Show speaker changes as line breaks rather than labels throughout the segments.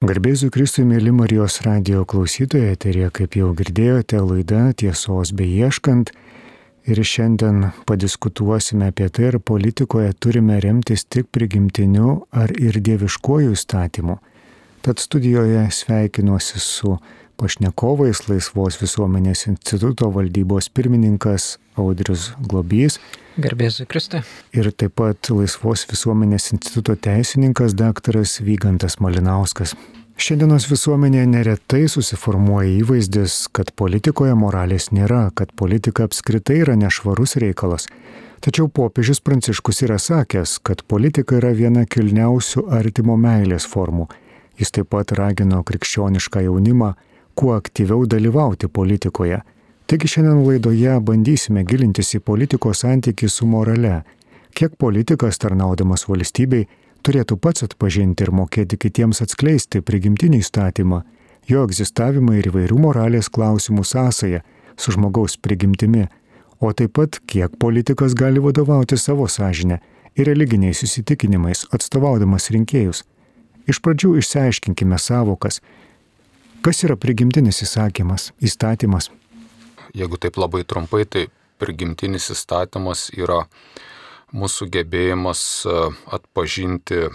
Garbėsiu Kristui, mėly Marijos radio klausytojai, eterė, kaip jau girdėjote, laida tiesos beieškant. Ir šiandien padiskutuosime apie tai, ar politikoje turime remtis tik prigimtiniu ar ir dieviškuoju įstatymu. Tad studijoje sveikinuosi su pašnekovais Laisvos visuomenės instituto valdybos pirmininkas Audrius Globys.
Garbėsiu Kristui.
Ir taip pat Laisvos visuomenės instituto teisininkas daktaras Vygantas Malinauskas. Šiandienos visuomenėje neretai susiformuoja įvaizdis, kad politikoje moralės nėra, kad politika apskritai yra nešvarus reikalas. Tačiau popiežius Pranciškus yra sakęs, kad politika yra viena kilniausių artimo meilės formų. Jis taip pat ragino krikščionišką jaunimą kuo aktyviau dalyvauti politikoje. Taigi šiandien laidoje bandysime gilintis į politikos santykį su morale. Kiek politikas tarnaudamas valstybei turėtų pats atpažinti ir mokėti kitiems atskleisti prigimtinį įstatymą, jo egzistavimą ir įvairių moralės klausimų sąsąją su žmogaus prigimtimi, o taip pat kiek politikas gali vadovauti savo sąžinę ir religiniais įsitikinimais, atstovaudamas rinkėjus. Iš pradžių išsiaiškinkime savokas, kas yra prigimtinis įsakymas, įstatymas.
Jeigu taip labai trumpai, tai prigimtinis įstatymas yra mūsų gebėjimas e, atpažinti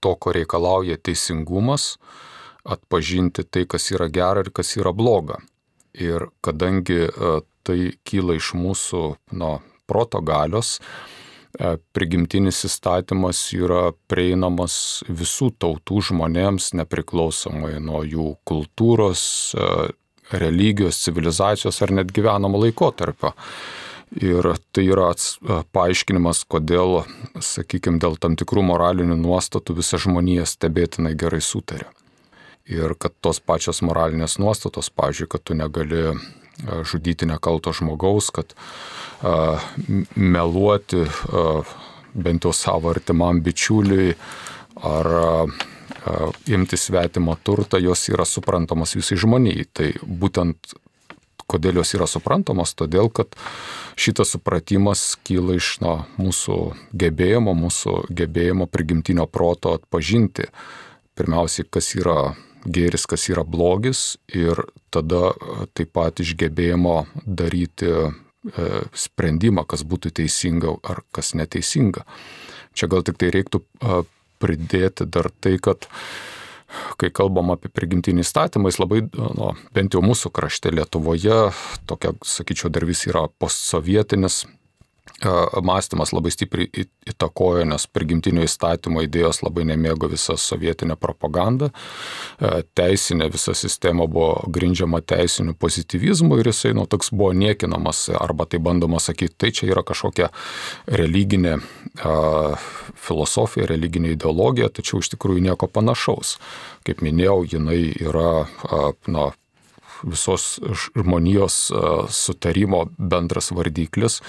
to, ko reikalauja teisingumas, atpažinti tai, kas yra gera ir kas yra bloga. Ir kadangi e, tai kyla iš mūsų no, proto galios, prigimtinis įstatymas yra prieinamas visų tautų žmonėms, nepriklausomai nuo jų kultūros, religijos, civilizacijos ar net gyvenamo laikotarpio. Ir tai yra paaiškinimas, kodėl, sakykime, dėl tam tikrų moralinių nuostatų visa žmonija stebėtinai gerai sutarė. Ir kad tos pačios moralinės nuostatos, pavyzdžiui, kad tu negali žudyti nekalto žmogaus, kad a, meluoti bent jau savo artimam bičiuliui ar imti svetimą turtą, jos yra suprantamos visai žmonijai. Tai būtent kodėl jos yra suprantamos, todėl kad šitas supratimas kyla iš na, mūsų gebėjimo, mūsų gebėjimo prigimtinio proto atpažinti pirmiausiai, kas yra gėris, kas yra blogis ir tada taip pat iš gebėjimo daryti sprendimą, kas būtų teisinga ar kas neteisinga. Čia gal tik tai reiktų pridėti dar tai, kad kai kalbam apie prigimtinį įstatymą, jis labai, nu, bent jau mūsų krašte Lietuvoje, tokia, sakyčiau, dar vis yra postsovietinis mąstymas labai stipriai įtakojo, nes prigimtinio įstatymo idėjos labai nemėgo visą sovietinę propagandą. Teisinė visa sistema buvo grindžiama teisiniu pozitivizmu ir jisai nu, toks buvo niekinamas arba tai bandoma sakyti, tai čia yra kažkokia religinė filosofija, religinė ideologija, tačiau iš tikrųjų nieko panašaus. Kaip minėjau, jinai yra na, visos žmonijos sutarimo bendras vardiklis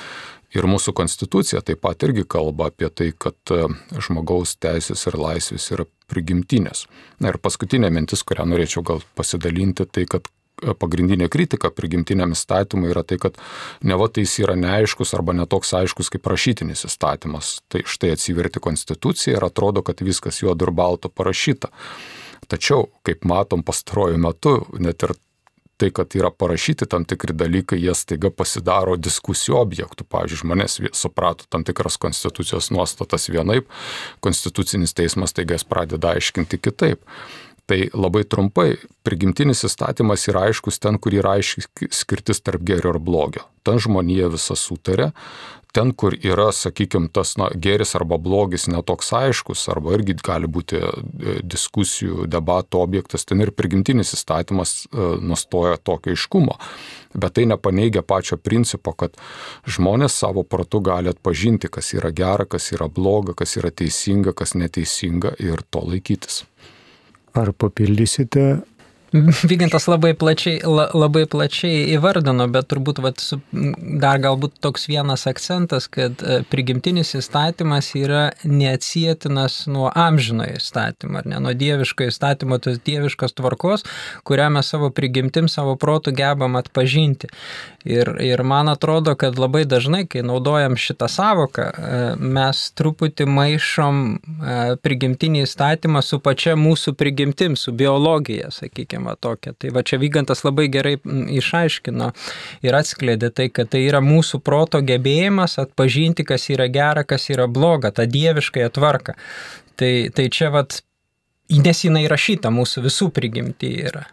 Ir mūsų konstitucija taip pat irgi kalba apie tai, kad e, žmogaus teisės ir laisvės yra prigimtinės. Na ir paskutinė mintis, kurią norėčiau gal pasidalinti, tai kad e, pagrindinė kritika prigimtiniam įstatymui yra tai, kad ne va tai jis yra neaiškus arba netoks aiškus kaip rašytinis įstatymas. Tai štai atsiverti konstituciją ir atrodo, kad viskas juodu ir baltu parašyta. Tačiau, kaip matom pastaruoju metu, net ir tai, kad yra parašyti tam tikri dalykai, jie staiga pasidaro diskusijų objektų. Pavyzdžiui, žmonės suprato tam tikras konstitucijos nuostatas vienaip, konstitucinis teismas staiga jas pradeda aiškinti kitaip. Tai labai trumpai, prigimtinis įstatymas yra aiškus ten, kur yra aiški skirtis tarp gėrio ir blogio. Ten žmonija visa sutarė, ten, kur yra, sakykime, tas na, geris arba blogis netoks aiškus, arba irgi gali būti e, diskusijų, debatų objektas, ten ir prigimtinis įstatymas e, nustoja tokio aiškumo. Bet tai nepaneigia pačio principo, kad žmonės savo protu gali atpažinti, kas yra gera, kas yra bloga, kas yra teisinga, kas neteisinga ir to laikytis.
Ar papildysite
Vygintas labai plačiai, la, labai plačiai įvardino, bet turbūt vat, dar galbūt toks vienas akcentas, kad e, prigimtinis įstatymas yra neatsietinas nuo amžinojo įstatymo, ar ne, nuo dieviškojo įstatymo, tos dieviškos tvarkos, kurią mes savo prigimtim, savo protų gebam atpažinti. Ir, ir man atrodo, kad labai dažnai, kai naudojam šitą savoką, e, mes truputį maišom e, prigimtinį įstatymą su pačia mūsų prigimtim, su biologija, sakykime, tokia. Tai va čia Vygantas labai gerai išaiškino ir atskleidė tai, kad tai yra mūsų proto gebėjimas atpažinti, kas yra gera, kas yra bloga, tą dieviškąją tvarką. Tai, tai čia vat, nes jinai rašyta mūsų visų prigimti yra.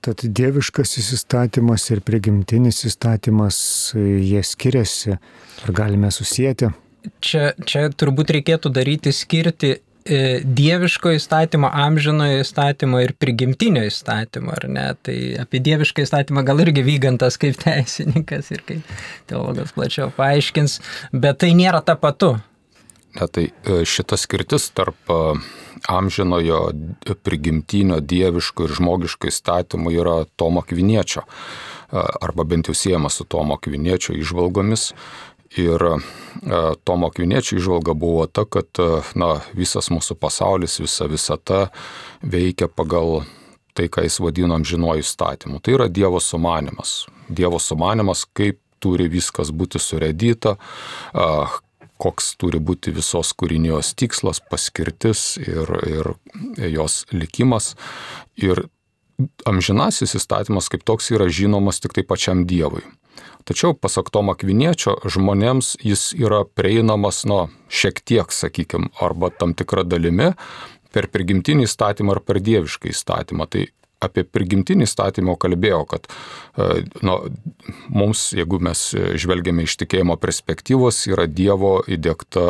Tad dieviškasis įstatymas ir prigimtinis įstatymas, jie skiriasi. Ar galime susijęti?
Čia, čia turbūt reikėtų daryti skirti dieviško įstatymo, amžinojo įstatymo ir prigimtinio įstatymo, ar ne? Tai apie dievišką įstatymą gal irgi vygantas kaip teisininkas ir kaip teologas plačiau paaiškins, bet tai nėra ta patu.
Ne, tai e, šita skirtis tarp e, amžinojo prigimtinio dieviško ir žmogiško įstatymų yra Tomo Kviniečio, arba bent jau siejama su Tomo Kviniečio išvalgomis. Ir Tomo Kviniečio išvalga buvo ta, kad na, visas mūsų pasaulis, visa visata veikia pagal tai, ką jis vadino amžinuoju įstatymu. Tai yra Dievo sumanimas. Dievo sumanimas, kaip turi viskas būti suredyta, koks turi būti visos kūrinijos tikslas, paskirtis ir, ir jos likimas. Ir amžinasis įstatymas kaip toks yra žinomas tik tai pačiam Dievui. Tačiau, pasak Tomo Kviniečio, žmonėms jis yra prieinamas, nu, šiek tiek, sakykime, arba tam tikrą dalimi per prigimtinį įstatymą ar per dievišką įstatymą. Tai apie prigimtinį įstatymą kalbėjau, kad nu, mums, jeigu mes žvelgiame iš tikėjimo perspektyvos, yra Dievo įdėkta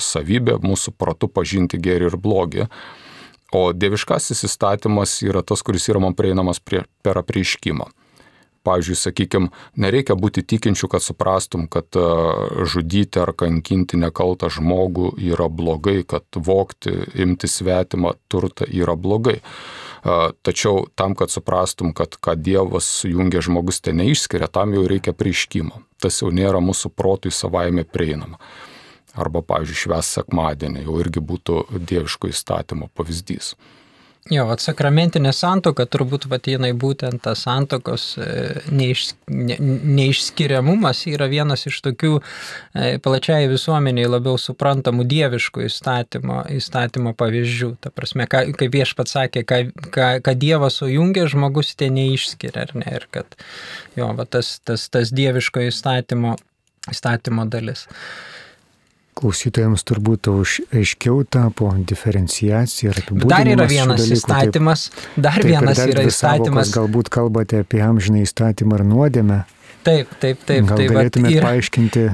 savybė mūsų protu pažinti gerį ir blogį. O dieviškasis įstatymas yra tas, kuris yra man prieinamas prie, per apreiškimą. Pavyzdžiui, sakykime, nereikia būti tikinčių, kad suprastum, kad žudyti ar kankinti nekaltą žmogų yra blogai, kad vokti, imti svetimą turtą yra blogai. Tačiau tam, kad suprastum, kad ką Dievas sujungia žmogus ten neišskiria, tam jau reikia prieškimo. Tas jau nėra mūsų protui savaime prieinama. Arba, pavyzdžiui, šves sekmadienį jau irgi būtų dieviško įstatymo pavyzdys.
Jo, vat sakramentinė santoka turbūt vat jinai būtent tas santokos e, neiš, ne, neišskiriamumas yra vienas iš tokių e, plačiai visuomeniai labiau suprantamų dieviškų įstatymo, įstatymo pavyzdžių. Ta prasme, ką, kaip viešpat sakė, ką, ką, ką Dievas sujungia, žmogus ten neišskiria, ar ne? Ir kad jo, vat tas, tas, tas dieviško įstatymo, įstatymo dalis.
Klausytojams turbūt aiškiau tapo diferenciacija ir apibūdinimas.
Dar yra vienas dalykų, įstatymas, dar taip, vienas dar yra įstatymas.
Galbūt kalbate apie amžinai įstatymą ar nuodėmę.
Taip, taip, taip.
Gal
tai
galėtumėte yra... paaiškinti?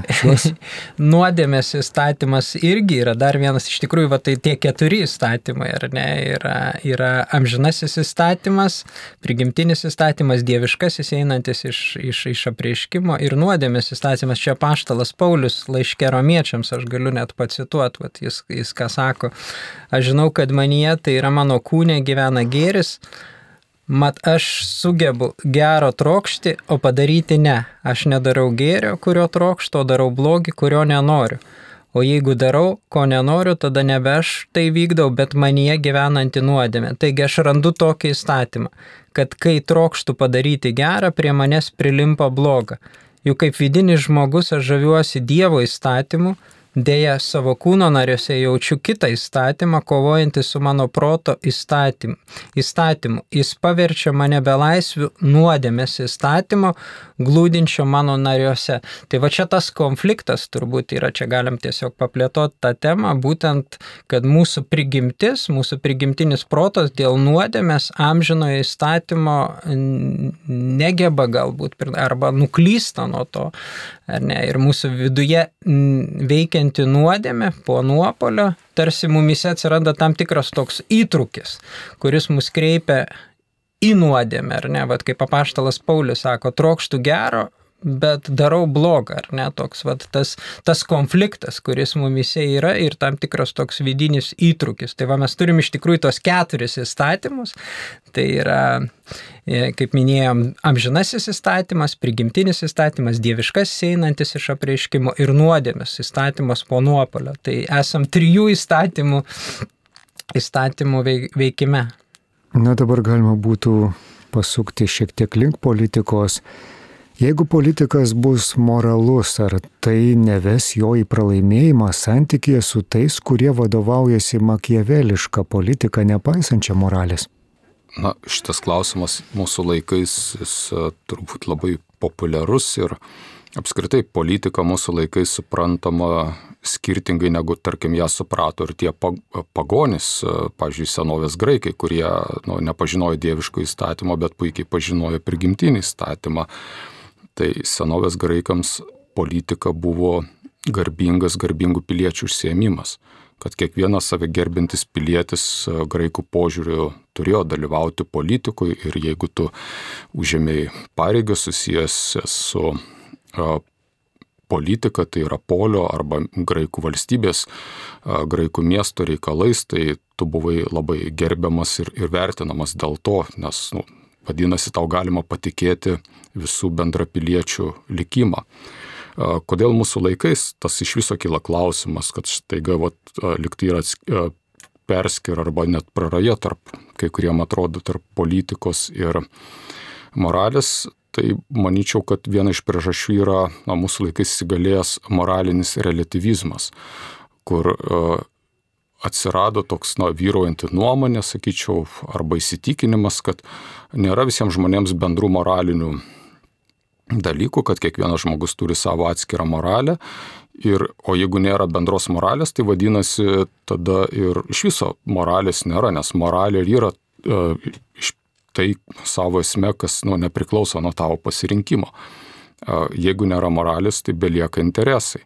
Nuodėmės įstatymas irgi yra dar vienas, iš tikrųjų, va, tai tie keturi įstatymai, ar ne, yra, yra amžinasis įstatymas, prigimtinis įstatymas, dieviškasis einantis iš, iš, iš apreiškimo ir nuodėmės įstatymas. Čia paštalas Paulius laiškė romiečiams, aš galiu net pacituoti, va, jis, jis ką sako, aš žinau, kad manyje tai yra mano kūnė gyvena gėris Mat aš sugebu gero trokšti, o padaryti ne. Aš nedarau gėrio, kurio trokšto, darau blogį, kurio nenoriu. O jeigu darau, ko nenoriu, tada nebe aš tai vykdau, bet manyje gyvenanti nuodėmė. Taigi aš randu tokį įstatymą, kad kai trokštų padaryti gerą, prie manęs prilimpa blogą. Juk kaip vidinis žmogus aš žaviuosi Dievo įstatymu, Deja, savo kūno nariuose jaučiu kitą įstatymą, kovojantį su mano proto įstatymu. įstatymu. Jis paverčia mane belaisvių nuodėmės įstatymo, glūdinčio mano nariuose. Tai va čia tas konfliktas turbūt yra, čia galim tiesiog paplėtoti tą temą, būtent, kad mūsų prigimtis, mūsų prigimtinis protas dėl nuodėmės amžinojo įstatymo negeba galbūt arba nuklysta nuo to. Ir mūsų viduje veikianti nuodėmė po nuopolio, tarsi mumise atsiranda tam tikras toks įtrukis, kuris mus kreipia į nuodėmę, ar ne, vad kaip apaštalas Paulius sako, trokštų gero, bet darau blogą, ar ne, toks vat, tas, tas konfliktas, kuris mumise yra ir tam tikras toks vidinis įtrukis. Tai va mes turim iš tikrųjų tos keturis įstatymus. Tai yra, e, kaip minėjom, amžinasis įstatymas, prigimtinis įstatymas, dieviškas einantis iš apreiškimo ir nuodėmis įstatymas po nuopolio. Tai esam trijų įstatymų, įstatymų veikime.
Na dabar galima būtų pasukti šiek tiek link politikos. Jeigu politikas bus moralus, ar tai neves jo į pralaimėjimą santykėje su tais, kurie vadovaujasi makievelišką politiką, nepaisančią moralės?
Na, šitas klausimas mūsų laikais jis e, turbūt labai populiarus ir apskritai politika mūsų laikais suprantama skirtingai negu, tarkim, ją suprato ir tie pagonys, pažiūrėjau, senovės graikai, kurie nu, nepažinojo dieviško įstatymo, bet puikiai pažinojo prigimtinį įstatymą. Tai senovės graikams politika buvo garbingas, garbingų piliečių užsiemimas kad kiekvienas save gerbintis pilietis graikų požiūriu turėjo dalyvauti politikoje ir jeigu tu užėmėjai pareigą susijęs su politika, tai yra polio arba graikų valstybės, graikų miesto reikalais, tai tu buvai labai gerbiamas ir, ir vertinamas dėl to, nes, nu, vadinasi, tau galima patikėti visų bendrapiliečių likimą. Kodėl mūsų laikais tas iš viso kyla klausimas, kad štai vat, liktai yra perskir arba net praraja tarp, kai kuriem atrodo, tarp politikos ir moralės, Tai manyčiau, kad viena iš priežasčių yra na, mūsų laikais įsigalėjęs moralinis relativizmas, kur atsirado toks na, vyraujanti nuomonė, sakyčiau, arba įsitikinimas, kad nėra visiems žmonėms bendrų moralinių dalykų, kad kiekvienas žmogus turi savo atskirą moralę. Ir, o jeigu nėra bendros moralės, tai vadinasi, tada ir iš viso moralės nėra, nes moralė yra uh, iš tai savo esme, kas nu, nepriklauso nuo tavo pasirinkimo. Jeigu nėra moralės, tai belieka interesai.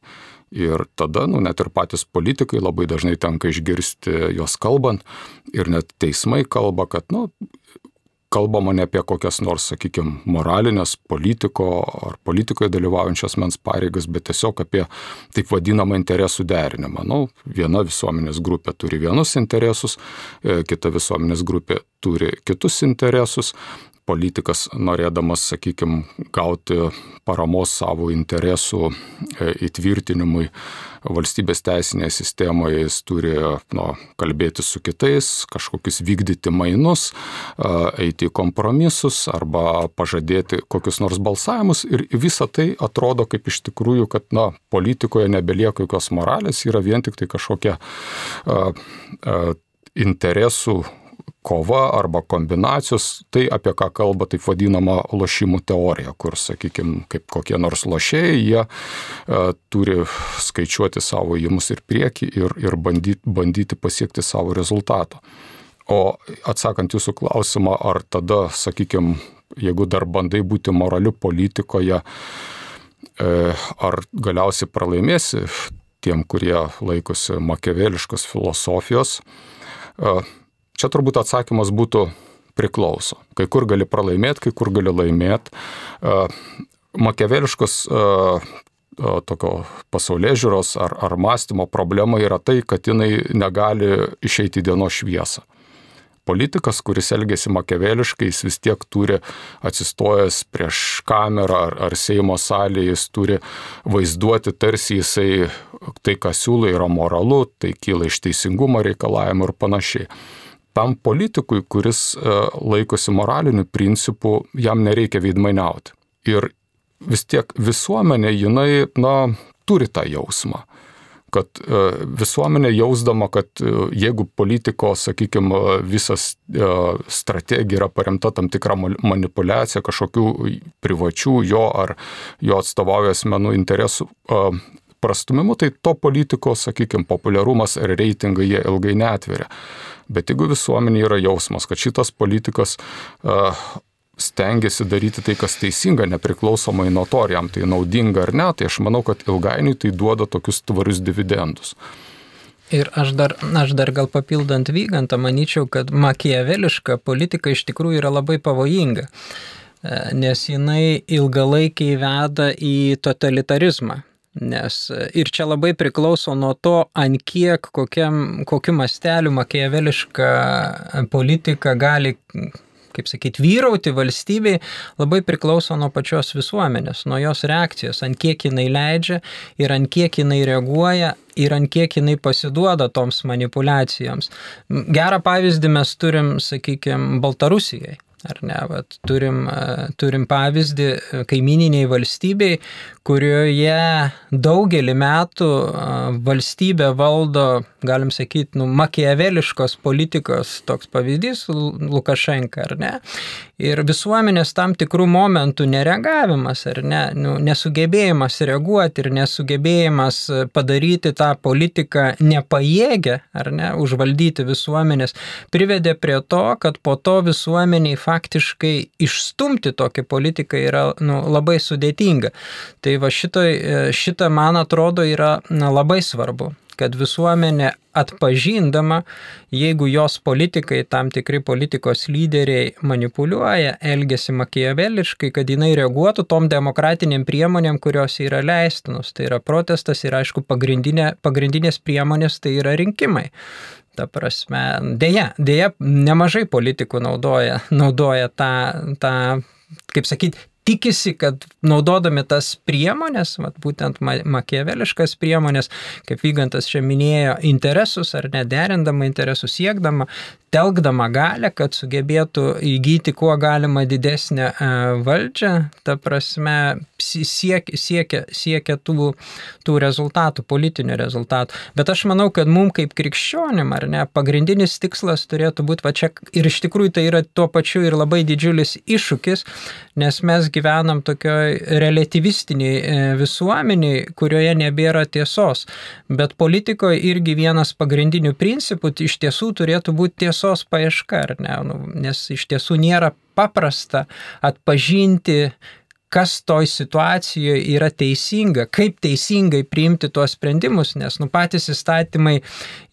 Ir tada, nu, net ir patys politikai labai dažnai tenka išgirsti juos kalbant ir net teismai kalba, kad, nu, kalbama ne apie kokias nors, sakykime, moralinės politiko ar politikoje dalyvaujančios mens pareigas, bet tiesiog apie taip vadinamą interesų derinimą. Nu, viena visuomenės grupė turi vienus interesus, e, kita visuomenės grupė turi kitus interesus politikas, norėdamas, sakykime, gauti paramos savo interesų e, įtvirtinimui valstybės teisinėje sistemoje, jis turi nu, kalbėti su kitais, kažkokius vykdyti mainus, eiti į kompromisus arba pažadėti kokius nors balsavimus. Ir visa tai atrodo kaip iš tikrųjų, kad na, politikoje nebelieka jokios moralės, yra vien tik tai kažkokia a, interesų kova arba kombinacijos, tai apie ką kalba taip vadinama lošimų teorija, kur, sakykime, kaip kokie nors lošėjai, jie e, turi skaičiuoti savo įimus ir priekį ir, ir bandyti, bandyti pasiekti savo rezultato. O atsakant jūsų klausimą, ar tada, sakykime, jeigu dar bandai būti moraliu politikoje, e, ar galiausiai pralaimėsi tiem, kurie laikosi makeveliškos filosofijos, e, Čia turbūt atsakymas būtų priklauso. Kai kur gali pralaimėti, kai kur gali laimėti. Makeveliškos tokio pasaulyje žiūros ar, ar mąstymo problema yra tai, kad jinai negali išeiti į dienos šviesą. Politikas, kuris elgesi makeveliškai, jis vis tiek turi atsistojęs prieš kamerą ar, ar Seimo salėje, jis turi vaizduoti tarsi jisai tai, ką siūlo, yra moralu, tai kyla iš teisingumo reikalavimų ir panašiai tam politikui, kuris e, laikosi moralinių principų, jam nereikia veidmainiauti. Ir vis tiek visuomenė, jinai, na, turi tą jausmą kad e, visuomenė jausdama, kad e, jeigu politiko, sakykime, visas strategija yra paremta tam tikrą manipulaciją, kažkokių privačių jo ar jo atstovauja asmenų interesų prastumimu, tai to politiko, sakykime, populiarumas ir reitingai jie ilgai netveria. Bet jeigu visuomenė yra jausmas, kad šitas politikas uh, stengiasi daryti tai, kas teisinga, nepriklausomai nuo to, ar jam tai naudinga ar ne, tai aš manau, kad ilgainiui tai duoda tokius tvarius dividendus.
Ir aš dar, aš dar gal papildant Vygantą, manyčiau, kad makiaveliška politika iš tikrųjų yra labai pavojinga. nes jinai ilgalaikiai veda į totalitarizmą. Nes ir čia labai priklauso nuo to, ant kiek, kokiam, kokiu masteliu makiaveliška politika gali kaip sakyti, vyrauti valstybei labai priklauso nuo pačios visuomenės, nuo jos reakcijos, ant kiek jinai leidžia ir ant kiek jinai reaguoja ir ant kiek jinai pasiduoda toms manipulacijoms. Gerą pavyzdį mes turim, sakykime, Baltarusijai. Ar ne, vat, turim, turim pavyzdį kaimininiai valstybei, kurioje daugelį metų valstybė valdo, galim sakyti, nu, makiaveliškos politikos toks pavyzdys Lukašenka, ar ne? Ir visuomenės tam tikrų momentų nereagavimas, ar ne, nu, nesugebėjimas reaguoti ir nesugebėjimas padaryti tą politiką nepajėgę, ar ne, užvaldyti visuomenės, privedė prie to, kad po to visuomeniai faktiškai išstumti tokią politiką yra nu, labai sudėtinga. Tai va šitoj, šitą, man atrodo, yra na, labai svarbu kad visuomenė atpažindama, jeigu jos politikai, tam tikri politikos lyderiai manipuliuoja, elgesi makiaveliškai, kad jinai reaguotų tom demokratiniam priemonėm, kurios yra leistinos. Tai yra protestas ir aišku pagrindinė, pagrindinės priemonės tai yra rinkimai. Ta prasme, dėja, dėja, nemažai politikų naudoja, naudoja tą, tą kaip sakyti, tikisi, kad naudodami tas priemonės, vat, būtent makiaveliškas priemonės, kaip Vygantas čia minėjo, interesus ar nederindama interesus siekdama, telkdama galę, kad sugebėtų įgyti kuo galima didesnę e, valdžią, ta prasme siekia, siekia, siekia tų, tų rezultatų, politinių rezultatų. Bet aš manau, kad mums kaip krikščionim, ar ne, pagrindinis tikslas turėtų būti, va čia ir iš tikrųjų tai yra tuo pačiu ir labai didžiulis iššūkis, nes mes gyvenam tokioj relativistiniai e, visuomeniai, kurioje nebėra tiesos. Bet politikoje irgi vienas pagrindinių principų iš tiesų turėtų būti tiesos tiesos paieška, ar ne? Nu, nes iš tiesų nėra paprasta atpažinti, kas toj situacijoje yra teisinga, kaip teisingai priimti tuos sprendimus, nes nu, patys įstatymai,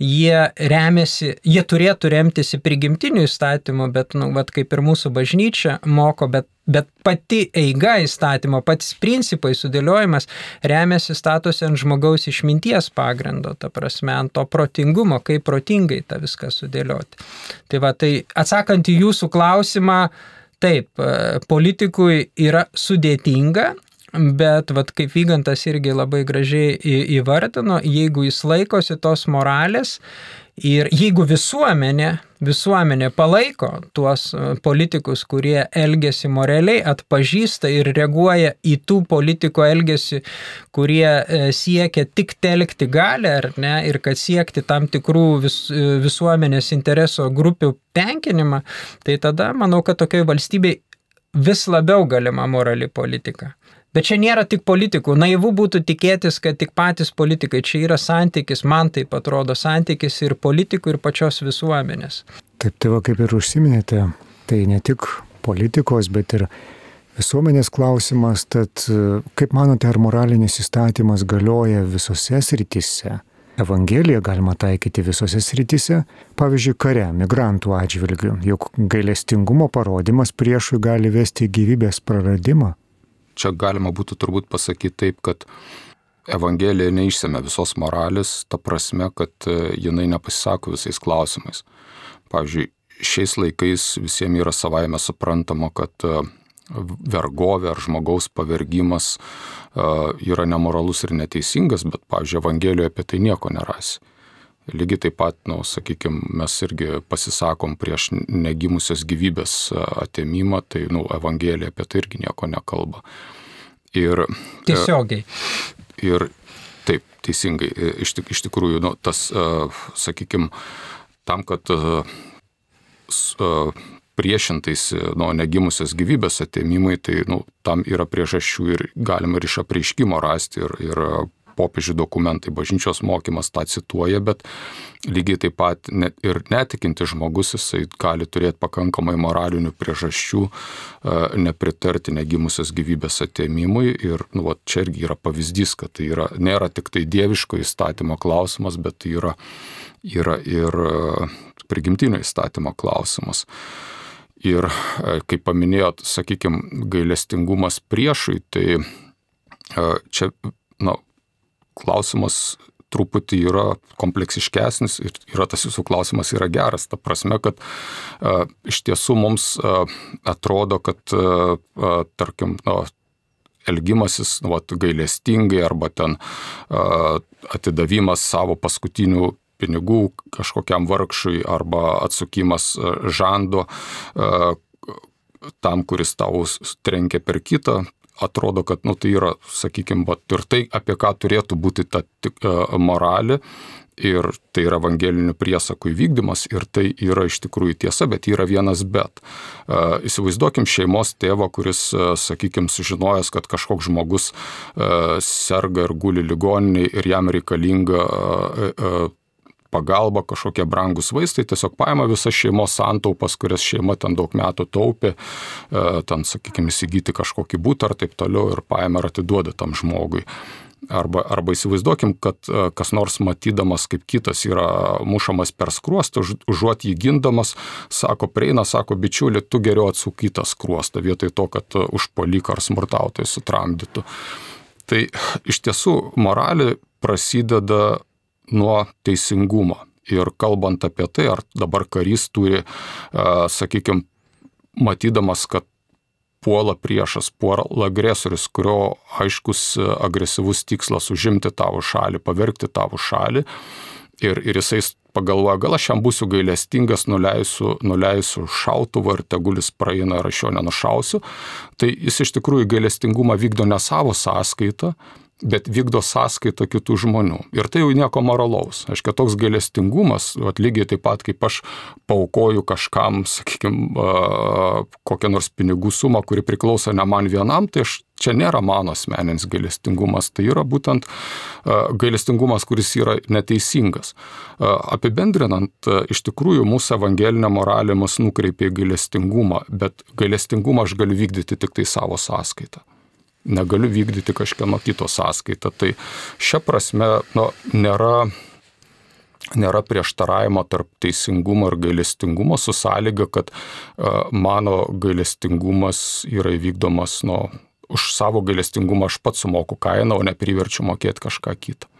jie remiasi, jie turėtų remtis į prigimtinių įstatymų, bet, nu, vat, kaip ir mūsų bažnyčia moko, bet Bet pati eiga įstatymo, patys principai sudėliojimas remiasi statosi ant žmogaus išminties pagrindo, ta prasme, ant to protingumo, kaip protingai tą viską sudėlioti. Tai va, tai atsakant į jūsų klausimą, taip, e, politikui yra sudėtinga, Bet, vat, kaip Vygantas irgi labai gražiai įvardino, jeigu jis laikosi tos moralės Ir jeigu visuomenė, visuomenė palaiko tuos e, politikus, kurie elgesi moraliai, atpažįsta ir reaguoja į tų politikų elgesį, kurie e, siekia tik telkti galę ar ne, ir kad siekti tam tikrų vis, e, visuomenės intereso grupių tenkinimą, tai tada manau, kad tokiai valstybei vis labiau galima morali politika. Bet čia nėra tik politikų. Naivu būtų tikėtis, kad tik patys politikai. Čia yra santykis, man taip atrodo, santykis ir politikų, ir pačios visuomenės.
Taip, tai va kaip ir užsiminėte, tai ne tik politikos, bet ir visuomenės klausimas. Tad kaip manote, ar moralinis įstatymas galioja visose srityse? Evangeliją galima taikyti visose srityse, pavyzdžiui, kare, migrantų atžvilgių, juk gailestingumo parodimas priešui gali vesti gyvybės praradimą
čia galima būtų turbūt pasakyti taip, kad Evangelija neišsėmė visos moralės, ta prasme, kad e, jinai nepasisako visais klausimais. Pavyzdžiui, šiais laikais visiems yra savaime suprantama, kad e, vergovė ar žmogaus pavergimas e, yra nemoralus ir neteisingas, bet, pavyzdžiui, Evangelijoje apie tai nieko nerasi. Lygiai taip pat, na, nu, sakykime, mes irgi pasisakom prieš negimusios gyvybės atėmimą, tai, na, nu, Evangelija apie tai irgi nieko nekalba.
Ir, Tiesiogiai.
Ir taip, teisingai, iš, iš tikrųjų, nu, tas, sakykime, tam, kad priešintais nuo negimusios gyvybės atėmimai, tai nu, tam yra priežasčių ir galima ir iš apreiškimo rasti ir, ir popiežių dokumentai, bažnyčios mokymas tą cituoja, bet lygiai taip pat net ir netikinti žmogus jisai gali turėti pakankamai moralinių priežasčių e, nepritarti negimusios gyvybės atėmimui ir nu, va, čia irgi yra pavyzdys, kad tai yra, nėra tik tai dieviško įstatymo klausimas, bet tai yra, yra ir e, prigimtinio įstatymo klausimas. Ir kaip paminėjot, sakykime, gailestingumas priešui, tai čia na, klausimas truputį yra kompleksiškesnis ir yra tas jūsų klausimas yra geras. Ta prasme, kad a, iš tiesų mums a, atrodo, kad, a, a, tarkim, na, elgimasis nu, vat, gailestingai arba ten a, atidavimas savo paskutinių pinigų kažkokiam vargšui arba atsukimas žando a, tam, kuris tau trenkia per kitą, atrodo, kad nu, tai yra, sakykime, ir tai, apie ką turėtų būti ta tik, uh, moralė. Ir tai yra evangelinių priesakų įvykdymas ir tai yra iš tikrųjų tiesa, bet yra vienas bet. Uh, įsivaizduokim šeimos tėvą, kuris, uh, sakykime, sužinojęs, kad kažkoks žmogus serga ir guli ligoniniai ir jam reikalinga pagalba, kažkokie brangus vaistai, tiesiog paima visas šeimos santaupas, kurias šeima ten daug metų taupė, e, ten, sakykime, įsigyti kažkokį būtą ar taip toliau ir paima ir atiduoda tam žmogui. Arba, arba įsivaizduokim, kad e, kas nors matydamas, kaip kitas yra mušamas per skruostą, už, užuot jį gindamas, sako, prieina, sako, bičiuli, tu geriau atsukytą skruostą, vietoj to, kad e, užpalik ar smurtautojai sutramdytų. Tai iš tiesų moralė prasideda nuo teisingumo. Ir kalbant apie tai, ar dabar karys turi, sakykime, matydamas, kad puola priešas, puola agresorius, kurio aiškus agresyvus tikslas užimti tavo šalį, pavergti tavo šalį. Ir, ir jisai pagalvoja, gal aš jam būsiu gailestingas, nuleisiu, nuleisiu šautuvą ir tegulis praeina ir aš jo nenušausiu. Tai jis iš tikrųjų gailestingumą vykdo ne savo sąskaitą, bet vykdo sąskaitą kitų žmonių. Ir tai jau nieko moralaus. Aiškia, toks gailestingumas, lygiai taip pat kaip aš paukoju kažkam, sakykime, kokią nors pinigų sumą, kuri priklauso ne man vienam, tai aš čia nėra mano asmeninis gailestingumas, tai yra būtent gailestingumas, kuris yra neteisingas. Apibendrinant, iš tikrųjų mūsų evangelinė moralė mus nukreipia į gailestingumą, bet gailestingumą aš galiu vykdyti tik tai savo sąskaitą negaliu vykdyti kažkieno kito sąskaitą. Tai šia prasme nu, nėra, nėra prieštaravimo tarp teisingumo ir gailestingumo su sąlyga, kad mano gailestingumas yra įvykdomas, nu, už savo gailestingumą aš pats sumoku kainą, o ne priverčiu mokėti kažką kitą.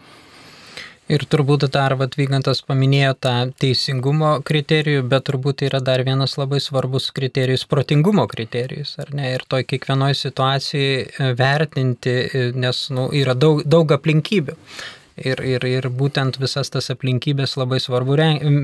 Ir turbūt dar Vatvygantas paminėjo tą teisingumo kriterijų, bet turbūt yra dar vienas labai svarbus kriterijus - protingumo kriterijus, ar ne? Ir toj kiekvienoje situacijoje vertinti, nes nu, yra daug, daug aplinkybių. Ir, ir, ir būtent visas tas aplinkybės labai svarbu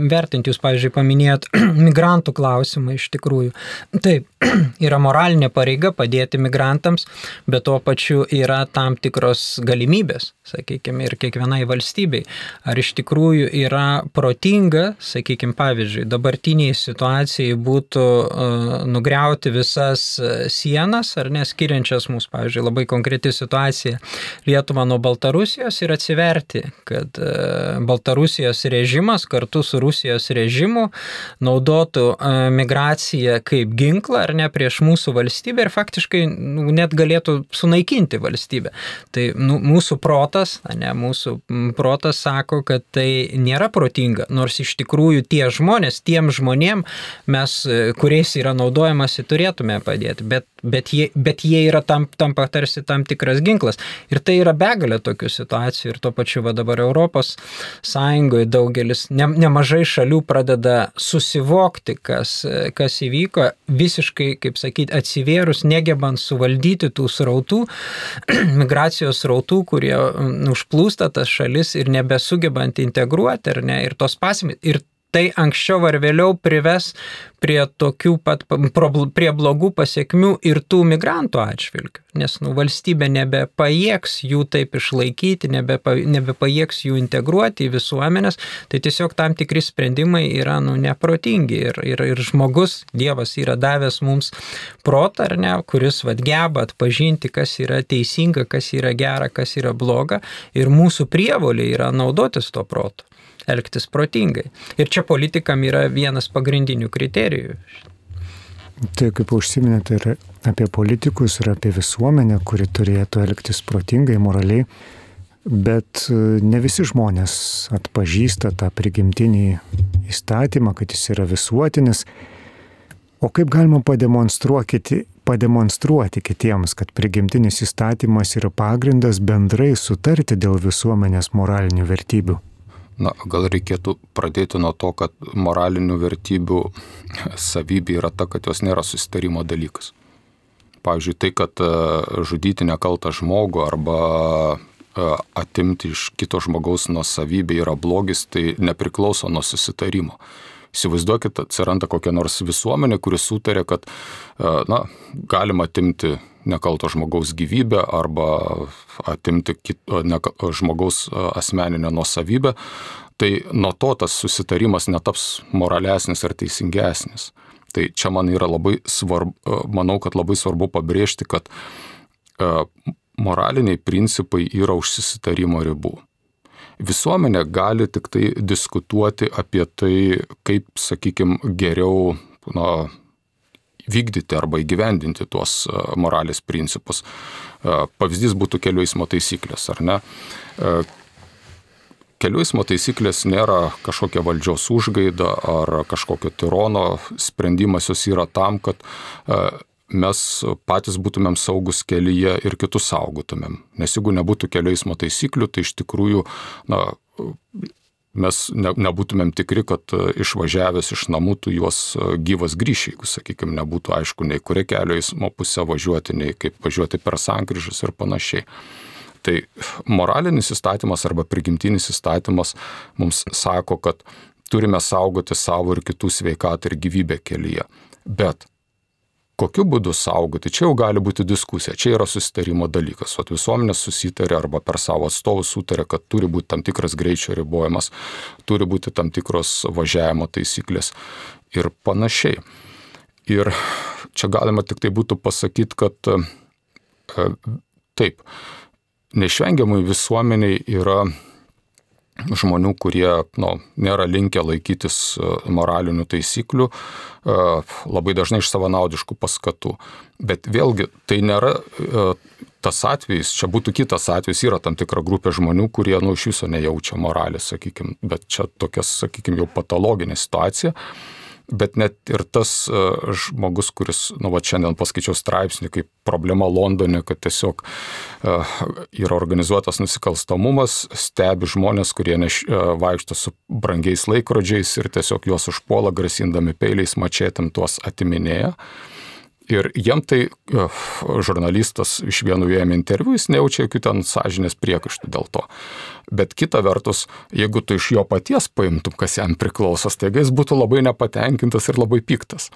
vertinti. Jūs, pavyzdžiui, paminėjot migrantų klausimą iš tikrųjų. Taip, yra moralinė pareiga padėti migrantams, bet tuo pačiu yra tam tikros galimybės, sakykime, ir kiekvienai valstybei. Ar iš tikrųjų yra protinga, sakykime, pavyzdžiui, dabartiniai situacijai būtų uh, nugriauti visas sienas, ar neskiriančias mūsų, pavyzdžiui, labai konkreti situacija Lietuva nuo Baltarusijos ir atsiverti kad e, Baltarusijos režimas kartu su Rusijos režimu naudotų e, migraciją kaip ginklą ar ne prieš mūsų valstybę ir faktiškai nu, net galėtų sunaikinti valstybę. Tai nu, mūsų protas, ne, mūsų protas sako, kad tai nėra protinga, nors iš tikrųjų tie žmonės, tiem žmonėm mes, e, kuriais yra naudojamasi, turėtume padėti, bet, bet, jie, bet jie yra tam, tam patarsi tam tikras ginklas. Ir tai yra begalė tokių situacijų ir pačiu pačiu va dabar Europos Sąjungoje daugelis, ne, nemažai šalių pradeda susivokti, kas, kas įvyko, visiškai, kaip sakyti, atsivėrus, negebant suvaldyti tų srautų, migracijos srautų, kurie užplūsta tas šalis ir nebesugebant integruoti, ar ne, ir tos pasimės. Ir tai anksčiau ar vėliau prives prie tokių pat, prie blogų pasiekmių ir tų migrantų atžvilgių. Nes nu, valstybė nebepajėgs jų taip išlaikyti, nebepa, nebepajėgs jų integruoti į visuomenės, tai tiesiog tam tikri sprendimai yra nu, neprotingi. Ir, ir, ir žmogus, Dievas yra davęs mums protą, ar ne, kuris vad geba atpažinti, kas yra teisinga, kas yra gera, kas yra bloga. Ir mūsų prievolė yra naudotis to protu elgtis protingai. Ir čia politikam yra vienas pagrindinių kriterijų.
Tai kaip užsiminėte ir apie politikus, ir apie visuomenę, kuri turėtų elgtis protingai, moraliai, bet e, ne visi žmonės atpažįsta tą prigimtinį įstatymą, kad jis yra visuotinis. O kaip galima pademonstruoti, pademonstruoti kitiems, kad prigimtinis įstatymas yra pagrindas bendrai sutarti dėl visuomenės moralinių vertybių?
Na, gal reikėtų pradėti nuo to, kad moralinių vertybių savybė yra ta, kad jos nėra susitarimo dalykas. Pavyzdžiui, tai, kad e, žudyti nekaltą žmogų arba e, atimti iš kito žmogaus nuosavybę yra blogis, tai nepriklauso nuo susitarimo. Įsivaizduokit, atsiranda kokia nors visuomenė, kuris sutarė, kad e, na, galima atimti nekalto žmogaus gyvybę arba atimti kito, ne, žmogaus asmeninę nuosavybę, tai nuo to tas susitarimas netaps moralesnis ar teisingesnis. Tai čia man yra labai svarbu, manau, kad labai svarbu pabrėžti, kad moraliniai principai yra už susitarimo ribų. Visuomenė gali tik tai diskutuoti apie tai, kaip, sakykime, geriau na, vykdyti arba įgyvendinti tuos moralės principus. Pavyzdys būtų kelių eismo taisyklės, ar ne? Kelių eismo taisyklės nėra kažkokia valdžios užgaida ar kažkokio tirono sprendimas, jos yra tam, kad e, mes patys būtumėm saugus kelyje ir kitus saugotumėm. Nes jeigu nebūtų kelių eismo taisyklių, tai iš tikrųjų na, mes ne, nebūtumėm tikri, kad e, išvažiavęs iš namų tu juos e, gyvas grįši, jeigu, sakykime, nebūtų aišku, nei kuria kelio eismo pusė važiuoti, nei kaip važiuoti per sankryžus ir panašiai. Tai moralinis įstatymas arba prigimtinis įstatymas mums sako, kad turime saugoti savo ir kitų sveikatą ir gyvybę kelyje. Bet kokiu būdu saugoti, čia jau gali būti diskusija, čia yra susitarimo dalykas. O visuomenė susitarė arba per savo atstovus sutarė, kad turi būti tam tikras greičio ribojimas, turi būti tam tikros važiavimo taisyklės ir panašiai. Ir čia galima tik tai būtų pasakyti, kad e, taip, neišvengiamai visuomeniai yra žmonių, kurie nu, nėra linkę laikytis e, moralinių taisyklių, e, labai dažnai iš savanaudiškų paskatų. Bet vėlgi, tai nėra e, tas atvejis, čia būtų kitas atvejis, yra tam tikra grupė žmonių, kurie nu, iš viso nejaučia moralės, sakykime, bet čia tokia, sakykime, jau patologinė situacija bet net ir tas uh, žmogus, kuris, nu, va, šiandien paskaičiau straipsnį, kaip problema Londone, kad tiesiog uh, yra organizuotas nusikalstamumas, stebi žmonės, kurie neš, uh, vaikšto su brangiais laikrodžiais ir tiesiog juos užpuola, grasindami peiliais, mačėtam tuos atiminėja. Uh, Ir jiem tai žurnalistas iš vienų ėmė interviu, jis nejaučia jokių ten sąžinės priekaištų dėl to. Bet kita vertus, jeigu tu iš jo paties paimtum, kas jam priklauso, taigi jis būtų labai nepatenkintas ir labai piktas.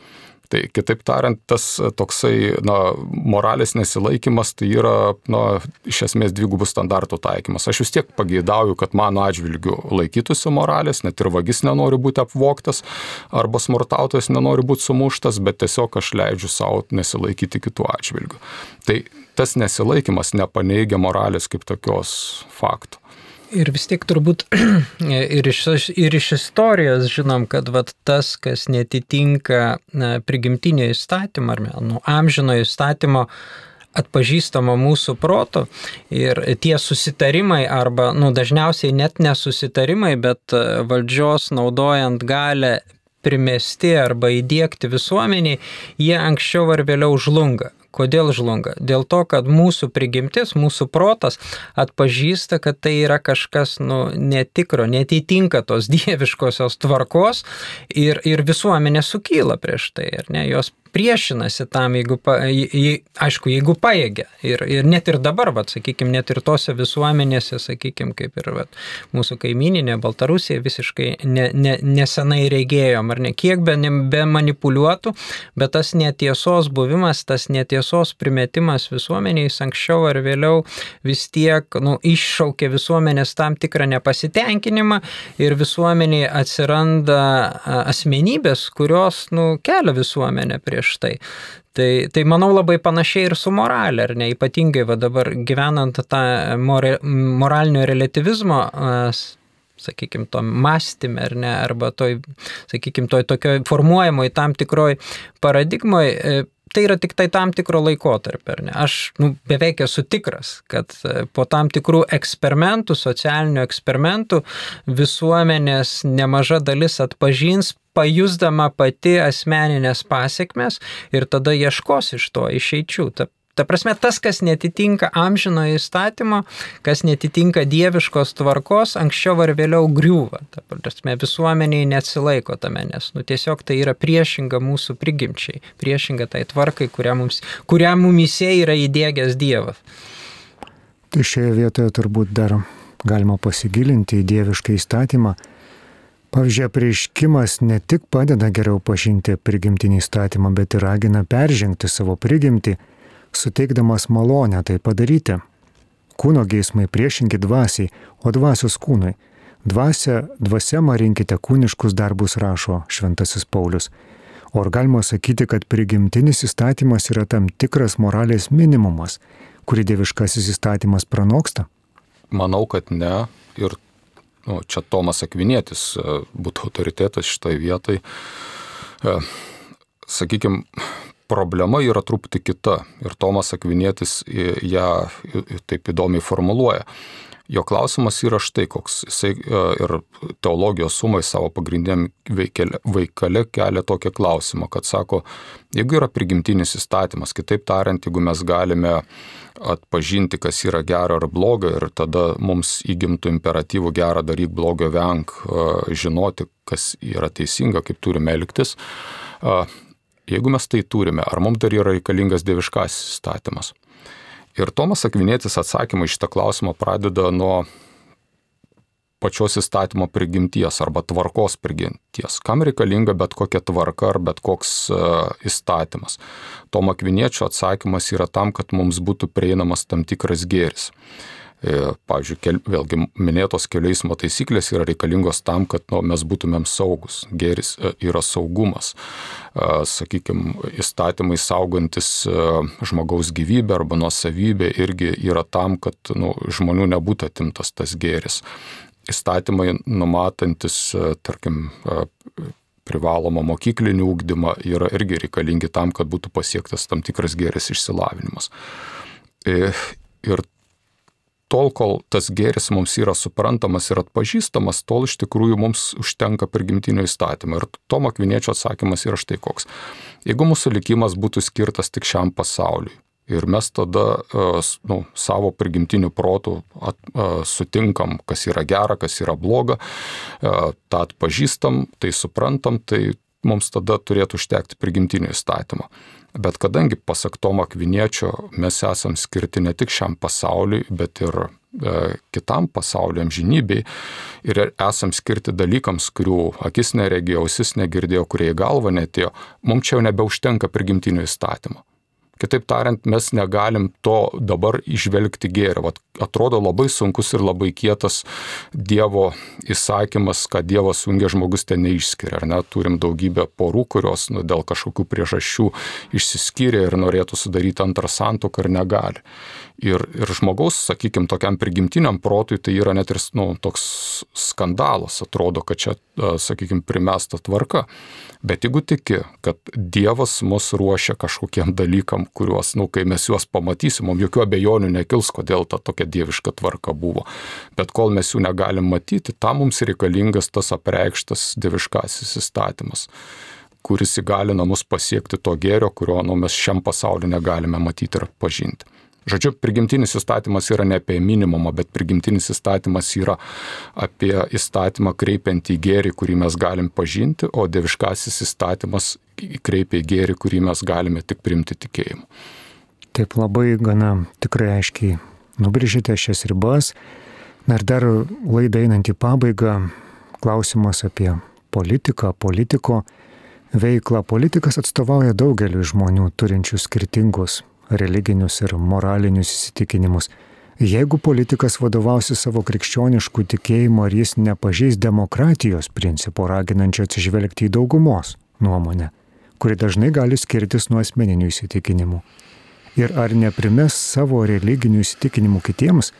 Tai kitaip tariant, tas toksai na, moralės nesilaikimas tai yra na, iš esmės dvigubų standartų taikymas. Aš vis tiek pageidauju, kad mano atžvilgiu laikytųsi moralės, net ir vagis nenori būti apvoktas arba smurtautojas nenori būti sumuštas, bet tiesiog aš leidžiu savo nesilaikyti kitų atžvilgių. Tai tas nesilaikimas nepaneigia moralės kaip tokios faktų.
Ir vis tiek turbūt ir iš, ir iš istorijos žinom, kad vat, tas, kas netitinka prigimtinio įstatymo ar nu, amžino įstatymo, atpažįstama mūsų proto ir tie susitarimai arba, nu, dažniausiai net nesusitarimai, bet e, valdžios naudojant galę primesti arba įdėkti visuomeniai, jie anksčiau ar vėliau žlunga. Kodėl žlunga? Dėl to, kad mūsų prigimtis, mūsų protas atpažįsta, kad tai yra kažkas nu, netikro, netitinka tos dieviškosios tvarkos ir, ir visuomenė sukyla prieš tai, ar ne? Jos priešinasi tam, jeigu, pa, je, aišku, jeigu paėgia. Ir, ir net ir dabar, vat, sakykime, net ir tose visuomenėse, sakykime, kaip ir vat, mūsų kaimininė Baltarusija visiškai ne, ne, nesenai regėjom, ar ne, kiek be, be manipuliuotų, bet tas netiesos buvimas, tas netiesos primetimas visuomeniais anksčiau ar vėliau vis tiek nu, iššaukia visuomenės tam tikrą nepasitenkinimą ir visuomeniai atsiranda asmenybės, kurios nu, kelia visuomenę prie prieš tai. Tai, tai manau labai panašiai ir su moralė, ar ne? Ypatingai va dabar gyvenant tą moralinio relativizmo sakykime, to mąstymė, ar ne, arba toj, sakykime, toj tokio formuojamoje tam tikroj paradigmoje, tai yra tik tai tam tikro laikotarpio. Aš nu, beveik esu tikras, kad e, po tam tikrų eksperimentų, socialinių eksperimentų, visuomenės nemaža dalis atpažins pajusdama pati asmeninės pasiekmes ir tada ieškos iš to išeičių. Ta, ta prasme, tas, kas netitinka amžinojo įstatymo, kas netitinka dieviškos tvarkos, anksčiau ar vėliau griūva. Ta prasme, visuomeniai neatsilaiko tame, nes nu, tiesiog tai yra priešinga mūsų prigimčiai, priešinga tai tvarkai, kurią, mums, kurią mumise yra įdėgęs Dievas.
Tai šioje vietoje turbūt dar galima pasigilinti į dievišką įstatymą Pavyzdžiui, prieiškimas ne tik padeda geriau pažinti prigimtinį įstatymą, bet ir ragina peržengti savo prigimtį, suteikdamas malonę tai padaryti. Kūno geismai priešingi dvasiai, o dvasios kūnui. Dvasia, dvasia marinkite kūniškus darbus, rašo Šventasis Paulius. O ar galima sakyti, kad prigimtinis įstatymas yra tam tikras moralės minimumas, kurį dieviškasis įstatymas pranoksta?
Manau, kad ne. Ir nu, čia Tomas Akvinėtis e, būtų autoritetas šitoje vietoje. Sakykime, problema yra truputį kita ir Tomas Akvinėtis ją taip įdomiai formuluoja. Jo klausimas yra štai koks. Jisai e, ir teologijos sumai savo pagrindiniam veikale kelia tokį klausimą, kad sako, jeigu yra prigimtinis įstatymas, kitaip tariant, jeigu mes galime atpažinti, kas yra gera ar bloga ir tada mums įgimtų imperatyvų gerą daryk, blogio venk, e, žinoti, kas yra teisinga, kaip turime elgtis. E, jeigu mes tai turime, ar mums dar yra reikalingas dieviškasis įstatymas? Ir Tomas Akvinėtis atsakymą iš šitą klausimą pradeda nuo pačios įstatymo prigimties arba tvarkos prigimties. Kam reikalinga bet kokia tvarka ar bet koks uh, įstatymas? Tomo Akviniečio atsakymas yra tam, kad mums būtų prieinamas tam tikras gėris. E, pavyzdžiui, kel, vėlgi minėtos kelių eismo taisyklės yra reikalingos tam, kad nu, mes būtumėm saugus. Geris e, yra saugumas. E, Sakykime, įstatymai saugantis žmogaus gyvybę arba nuosavybę irgi yra tam, kad nu, žmonių nebūtų atimtas tas geris. Įstatymai numatantis, tarkim, privalomą mokyklinį ūkdymą yra irgi reikalingi tam, kad būtų pasiektas tam tikras geris išsilavinimas. Ir tol, kol tas gėris mums yra suprantamas ir atpažįstamas, tol iš tikrųjų mums užtenka prigimtinio įstatymo. Ir Tomo Akviniečio atsakymas yra štai koks. Jeigu mūsų likimas būtų skirtas tik šiam pasauliui, Ir mes tada e, nu, savo prigimtiniu protu at, uh, sutinkam, kas yra gera, kas yra bloga, uh, tą atpažįstam, tai suprantam, tai mums tada turėtų užtekti prigimtinio įstatymo. Bet kadangi pasak Tomo Kviniečio mes esam skirti ne tik šiam pasauliui, bet ir e, kitam pasauliu amžinybei ir esam skirti dalykams, kurių akis neregėjo, ausis negirdėjo, kurie į galvą netėjo, mums čia jau nebeužtenka prigimtinio įstatymo. Kitaip tariant, mes negalim to dabar išvelgti gėrio. Vat atrodo labai sunkus ir labai kietas Dievo įsakymas, kad Dievas jungia žmogus ten neišskiria. Ar ne? Turim daugybę porų, kurios nu, dėl kažkokių priežasčių išsiskyrė ir norėtų sudaryti antrą santoką ir negali. Ir, ir žmogaus, sakykime, tokiam prigimtiniam protui tai yra net ir nu, toks skandalas, atrodo, kad čia, sakykime, primesta tvarka. Bet jeigu tiki, kad Dievas mus ruošia kažkokiem dalykam, kuriuos, nu, kai mes juos pamatysim, mums jokių abejonių nekils, kodėl ta tokia dieviška tvarka buvo. Bet kol mes jų negalim matyti, tam mums reikalingas tas apreikštas dieviškasis įstatymas kuris įgalina mus pasiekti to gėrio, kurio nu, mes šiam pasauliu negalime matyti ir pažinti. Žodžiu, prigimtinis įstatymas yra ne apie minimumą, bet prigimtinis įstatymas yra apie įstatymą kreipiant į gėrį, kurį mes galim pažinti, o deviškasis įstatymas kreipia į gėrį, kurį mes galime tik primti tikėjimu.
Taip labai gana tikrai aiškiai nubrėžėte šias ribas. Na ir dar laida einant į pabaigą, klausimas apie politiką, politiko veiklą. Politikas atstovauja daugeliu žmonių turinčių skirtingus religinius ir moralinius įsitikinimus. Jeigu politikas vadovausi savo krikščioniškų tikėjimų, ar jis nepažeis demokratijos principo raginančio atsižvelgti į daugumos nuomonę, kuri dažnai gali skirtis nuo asmeninių įsitikinimų. Ir ar neprimes savo religinių įsitikinimų kitiems,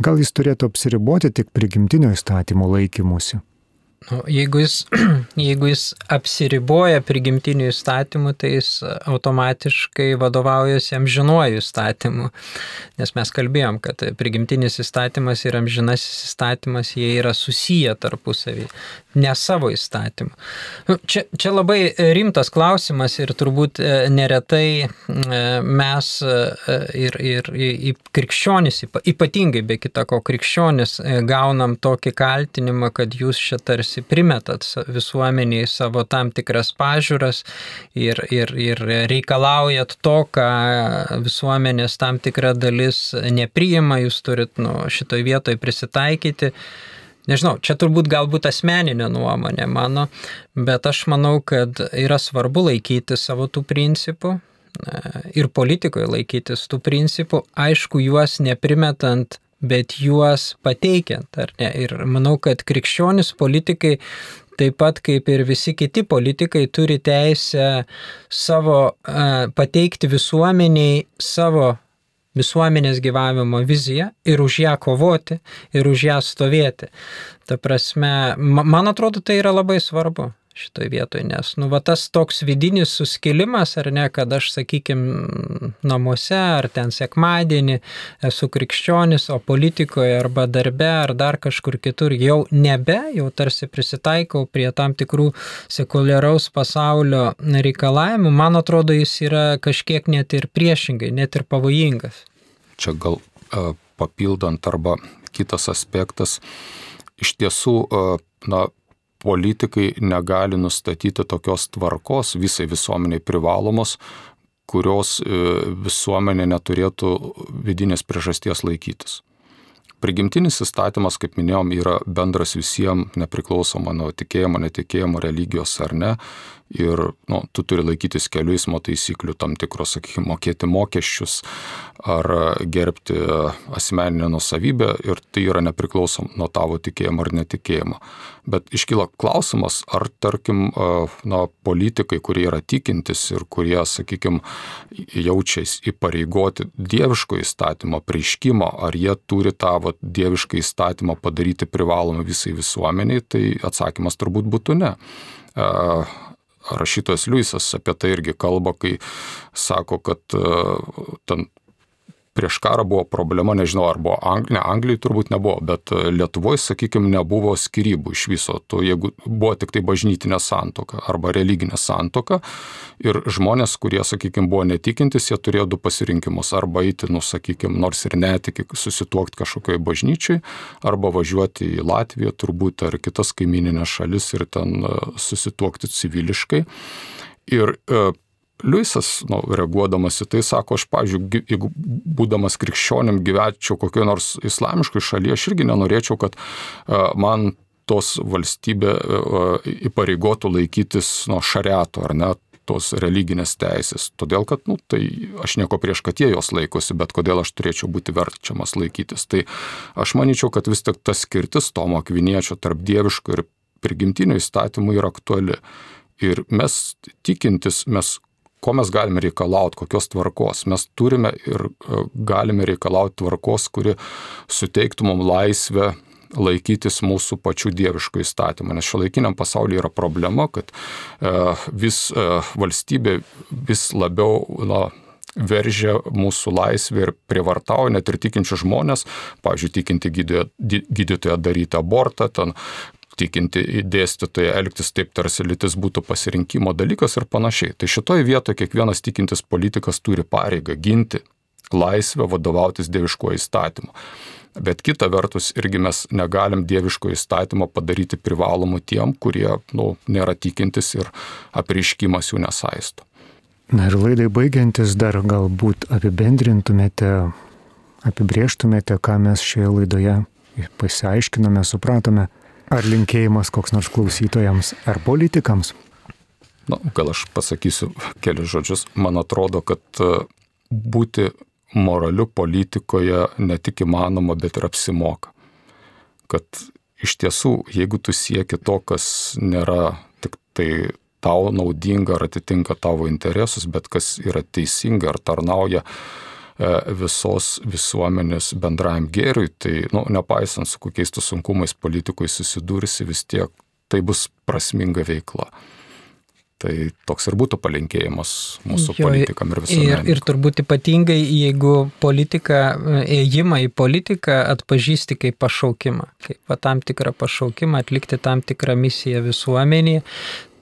gal jis turėtų apsiriboti tik prigimtinio įstatymo laikymusi.
Nu, jeigu, jis, jeigu jis apsiriboja prigimtiniu įstatymu, tai jis automatiškai vadovaujasi amžinuoju įstatymu. Nes mes kalbėjom, kad prigimtinis įstatymas ir amžinasis įstatymas, jie yra susiję tarpusavį, ne savo įstatymu. Nu, čia, čia labai rimtas klausimas ir turbūt e, neretai e, mes e, ir, ir, ir krikščionis, ypatingai be kita ko krikščionis, gaunam tokį kaltinimą, kad jūs šitarsi tarsi primetat visuomeniai savo tam tikras pažiūras ir, ir, ir reikalaujat to, ką visuomenės tam tikra dalis nepriima, jūs turit nu, šitoj vietoj prisitaikyti. Nežinau, čia turbūt galbūt asmeninė nuomonė mano, bet aš manau, kad yra svarbu laikyti savo tų principų ir politikoje laikytis tų principų, aišku, juos neprimetant bet juos pateikiant, ar ne? Ir manau, kad krikščionis politikai taip pat kaip ir visi kiti politikai turi teisę savo pateikti visuomeniai savo visuomenės gyvavimo viziją ir už ją kovoti, ir už ją stovėti. Ta prasme, man atrodo, tai yra labai svarbu šitoje vietoje, nes, nu, va tas toks vidinis suskilimas, ar ne, kad aš, sakykime, namuose, ar ten sekmadienį esu krikščionis, o politikoje, arba darbe, ar dar kažkur kitur jau nebe, jau tarsi prisitaikau prie tam tikrų sekuliaraus pasaulio reikalavimų, man atrodo, jis yra kažkiek net ir priešingai, net ir pavojingas.
Čia gal uh, papildant arba kitas aspektas, iš tiesų, uh, na, politikai negali nustatyti tokios tvarkos visai visuomeniai privalomos, kurios e, visuomenė neturėtų vidinės priežasties laikytis. Prigimtinis įstatymas, kaip minėjom, yra bendras visiems, nepriklausoma nuo tikėjimo, netikėjimo, religijos ar ne ir nu, tu turi laikytis kelių eismo taisyklių, tam tikros, sakykime, mokėti mokesčius ar gerbti asmeninę nusavybę ir tai yra nepriklausom nuo tavo tikėjimo ar netikėjimo. Bet iškyla klausimas, ar tarkim, na, politikai, kurie yra tikintis ir kurie, sakykime, jaučiais įpareigoti dieviško įstatymo prieškimo, ar jie turi tą va, dievišką įstatymą padaryti privalomą visai visuomeniai, tai atsakymas turbūt būtų ne rašytojas Liujisas apie tai irgi kalba, kai sako, kad e, ten prieš karą buvo problema, nežinau, ar buvo Anglijai, ne Anglijai turbūt nebuvo, bet e, Lietuvoje, sakykime, nebuvo skirybų iš viso. To, jeigu buvo tik tai bažnytinė santoka arba religinė santoka ir žmonės, kurie, sakykime, buvo netikintis, jie turėjo du pasirinkimus. Arba eiti, nu, sakykime, nors ir netiki, susituokti kažkokioje bažnyčiai, arba važiuoti į Latviją turbūt ar kitas kaimininės šalis ir ten e, susituokti civiliškai. Ir e, Liujisas, nu, reaguodamas į tai, sako, aš, pažiūrėjau, jeigu būdamas krikščionim gyvenčiau kokioje nors islamiškai šalyje, aš irgi nenorėčiau, kad uh, man tos valstybė uh, įpareigotų laikytis nuo šariato ar net tos religinės teisės. Todėl, kad, nu, tai aš nieko prieš, kad jie jos laikosi, bet kodėl aš turėčiau būti verčiamas laikytis. Tai aš manyčiau, kad vis tik tas skirtis Tomo Akviniečio tarp dieviško ir prigimtinio įstatymų yra aktuali. Ir mes tikintis, mes ko mes galime reikalauti, kokios tvarkos. Mes turime ir e, galime reikalauti tvarkos, kuri suteiktų mums laisvę laikytis mūsų pačių dieviškų įstatymų. Nes šio laikiniam pasaulyje yra problema, kad e, vis e, valstybė vis labiau na, veržia mūsų laisvę ir prievartauja net ir tikinčių žmonės, pavyzdžiui, tikinti gydytoją daryti abortą, ten tikinti dėstytoją elgtis taip, tarsi lytis būtų pasirinkimo dalykas ir panašiai. Tai šitoje vietoje kiekvienas tikintis politikas turi pareigą ginti laisvę vadovautis dieviškuoju įstatymu. Bet kita vertus, irgi mes negalim dieviško įstatymo padaryti privalomų tiem, kurie nu, nėra tikintis ir apriškimas jų nesaisto.
Na ir laidai baigiantis dar galbūt apibendrintumėte, apibrieštumėte, ką mes šioje laidoje pasiaiškinome, supratome. Ar linkėjimas koks nors klausytojams ar politikams?
Na, gal aš pasakysiu kelius žodžius. Man atrodo, kad e, būti moraliu politikoje ne tik įmanoma, bet ir apsimoka. Kad iš tiesų, jeigu tu sieki to, kas nėra tik tai tau naudinga ar atitinka tavo interesus, bet kas yra teisinga ar tarnauja E, visos visuomenės bendrajam gėriui, tai, nu, nepaisant su kokiais tu sunkumais politikui susidursi, vis tiek tai bus prasminga veikla. Tai toks ir būtų palinkėjimas mūsų jo, politikam ir visuomeniai.
Ir, ir turbūt ypatingai, jeigu politika, ėjimą į politiką atpažįsti kaip pašaukimą, kaip va, tam tikrą pašaukimą, atlikti tam tikrą misiją visuomenėje,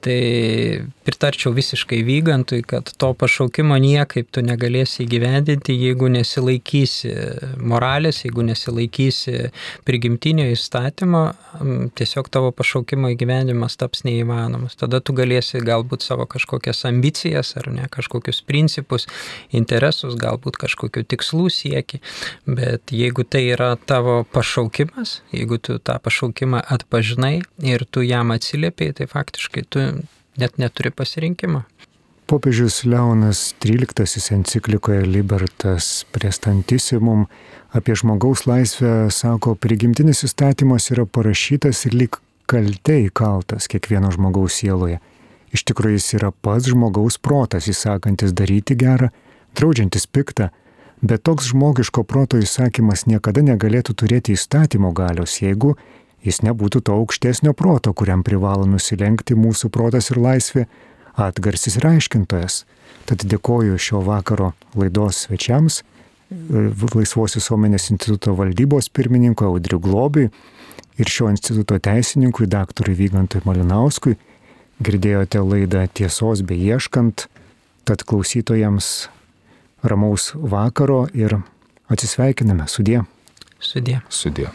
Tai pritarčiau visiškai vygantui, kad to pašaukimo niekaip tu negalėsi įgyvendinti, jeigu nesilaikysi moralės, jeigu nesilaikysi prigimtinio įstatymo, tiesiog tavo pašaukimo įgyvendimas taps neįmanomas. Tada tu galėsi galbūt savo kažkokias ambicijas ar ne, kažkokius principus, interesus, galbūt kažkokiu tikslų sieki, bet jeigu tai yra tavo pašaukimas, jeigu tu tą pašaukimą atpažinai ir tu jam atsiliepiai, tai faktiškai tu net neturi pasirinkimo.
Popiežius Leonas XIII enciklikoje Libertas Prestantissimum apie žmogaus laisvę sako, prigimtinis įstatymas yra parašytas ir lik kalte įkaltas kiekvieno žmogaus sieloje. Iš tikrųjų jis yra pats žmogaus protas, įsakantis daryti gerą, draudžiantis piktą, bet toks žmogiško proto įsakymas niekada negalėtų turėti įstatymo galios, jeigu jis nebūtų to aukštesnio proto, kuriam privalo nusilenkti mūsų protas ir laisvė, atgarsis ir aiškintojas. Tad dėkoju šio vakaro laidos svečiams, Laisvos visuomenės instituto valdybos pirmininkui Audriu Globiui ir šio instituto teisininkui daktarui Vygantui Malinauskui. Girdėjote laidą Tiesos beieškant, tad klausytojams ramaus vakaro ir atsisveikiname. Sudie.
Sudie.
Sudie.